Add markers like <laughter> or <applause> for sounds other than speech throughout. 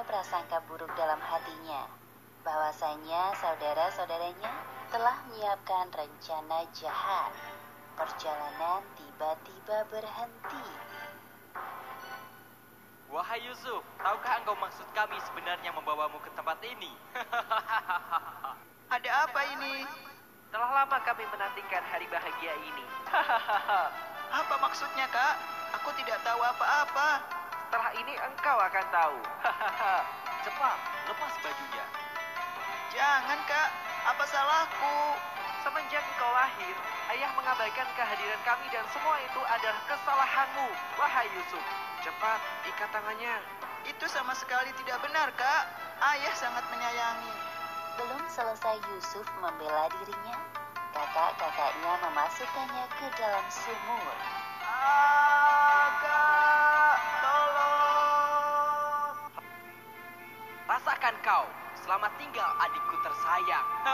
punya prasangka buruk dalam hatinya. Bahwasanya saudara-saudaranya telah menyiapkan rencana jahat. Perjalanan tiba-tiba berhenti. Wahai Yusuf, tahukah engkau maksud kami sebenarnya membawamu ke tempat ini? <laughs> Ada apa ini? Telah lama kami menantikan hari bahagia ini. <laughs> Apa maksudnya, Kak? Aku tidak tahu apa-apa. Setelah ini engkau akan tahu. Cepat, lepas bajunya. Jangan, Kak. Apa salahku? Semenjak engkau lahir, ayah mengabaikan kehadiran kami dan semua itu adalah kesalahanmu. Wahai Yusuf, cepat ikat tangannya. Itu sama sekali tidak benar, Kak. Ayah sangat menyayangi. Belum selesai Yusuf membela dirinya, kakak-kakaknya memasukkannya ke dalam sumur. Ah, Rasakan kau, selamat tinggal adikku tersayang. <laughs>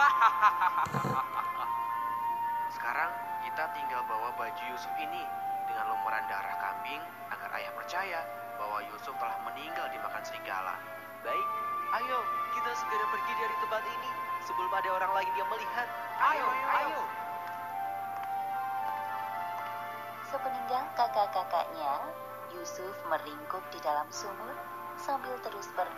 Sekarang kita tinggal bawa baju Yusuf ini dengan lumuran darah kambing agar ayah percaya bahwa Yusuf telah meninggal dimakan serigala. Baik, ayo kita segera pergi dari tempat ini sebelum ada orang lain yang melihat. Ayo, ayo. Sepeninggal kakak-kakaknya, Yusuf meringkuk di dalam sumur sambil terus berdoa